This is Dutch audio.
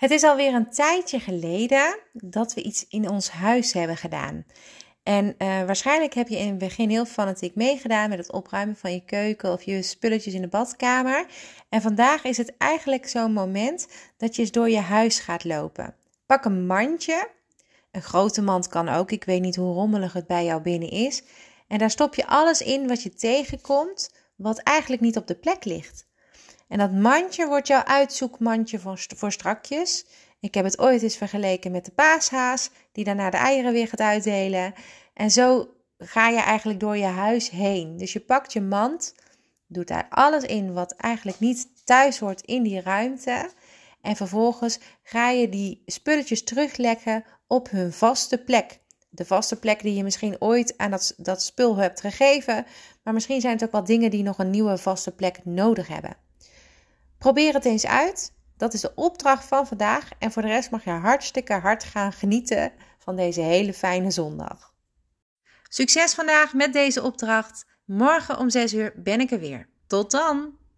Het is alweer een tijdje geleden dat we iets in ons huis hebben gedaan. En uh, waarschijnlijk heb je in het begin heel fanatiek meegedaan met het opruimen van je keuken of je spulletjes in de badkamer. En vandaag is het eigenlijk zo'n moment dat je eens door je huis gaat lopen. Pak een mandje. Een grote mand kan ook. Ik weet niet hoe rommelig het bij jou binnen is. En daar stop je alles in wat je tegenkomt, wat eigenlijk niet op de plek ligt. En dat mandje wordt jouw uitzoekmandje voor, strakjes. Ik heb het ooit eens vergeleken met de paashaas, die daarna de eieren weer gaat uitdelen. En zo ga je eigenlijk door je huis heen. Dus je pakt je mand, doet daar alles in wat eigenlijk niet thuis hoort in die ruimte. En vervolgens ga je die spulletjes terugleggen op hun vaste plek. De vaste plek die je misschien ooit aan dat, dat spul hebt gegeven. Maar misschien zijn het ook wel dingen die nog een nieuwe vaste plek nodig hebben. Probeer het eens uit. Dat is de opdracht van vandaag. En voor de rest mag je hartstikke hard gaan genieten van deze hele fijne zondag. Succes vandaag met deze opdracht. Morgen om 6 uur ben ik er weer. Tot dan!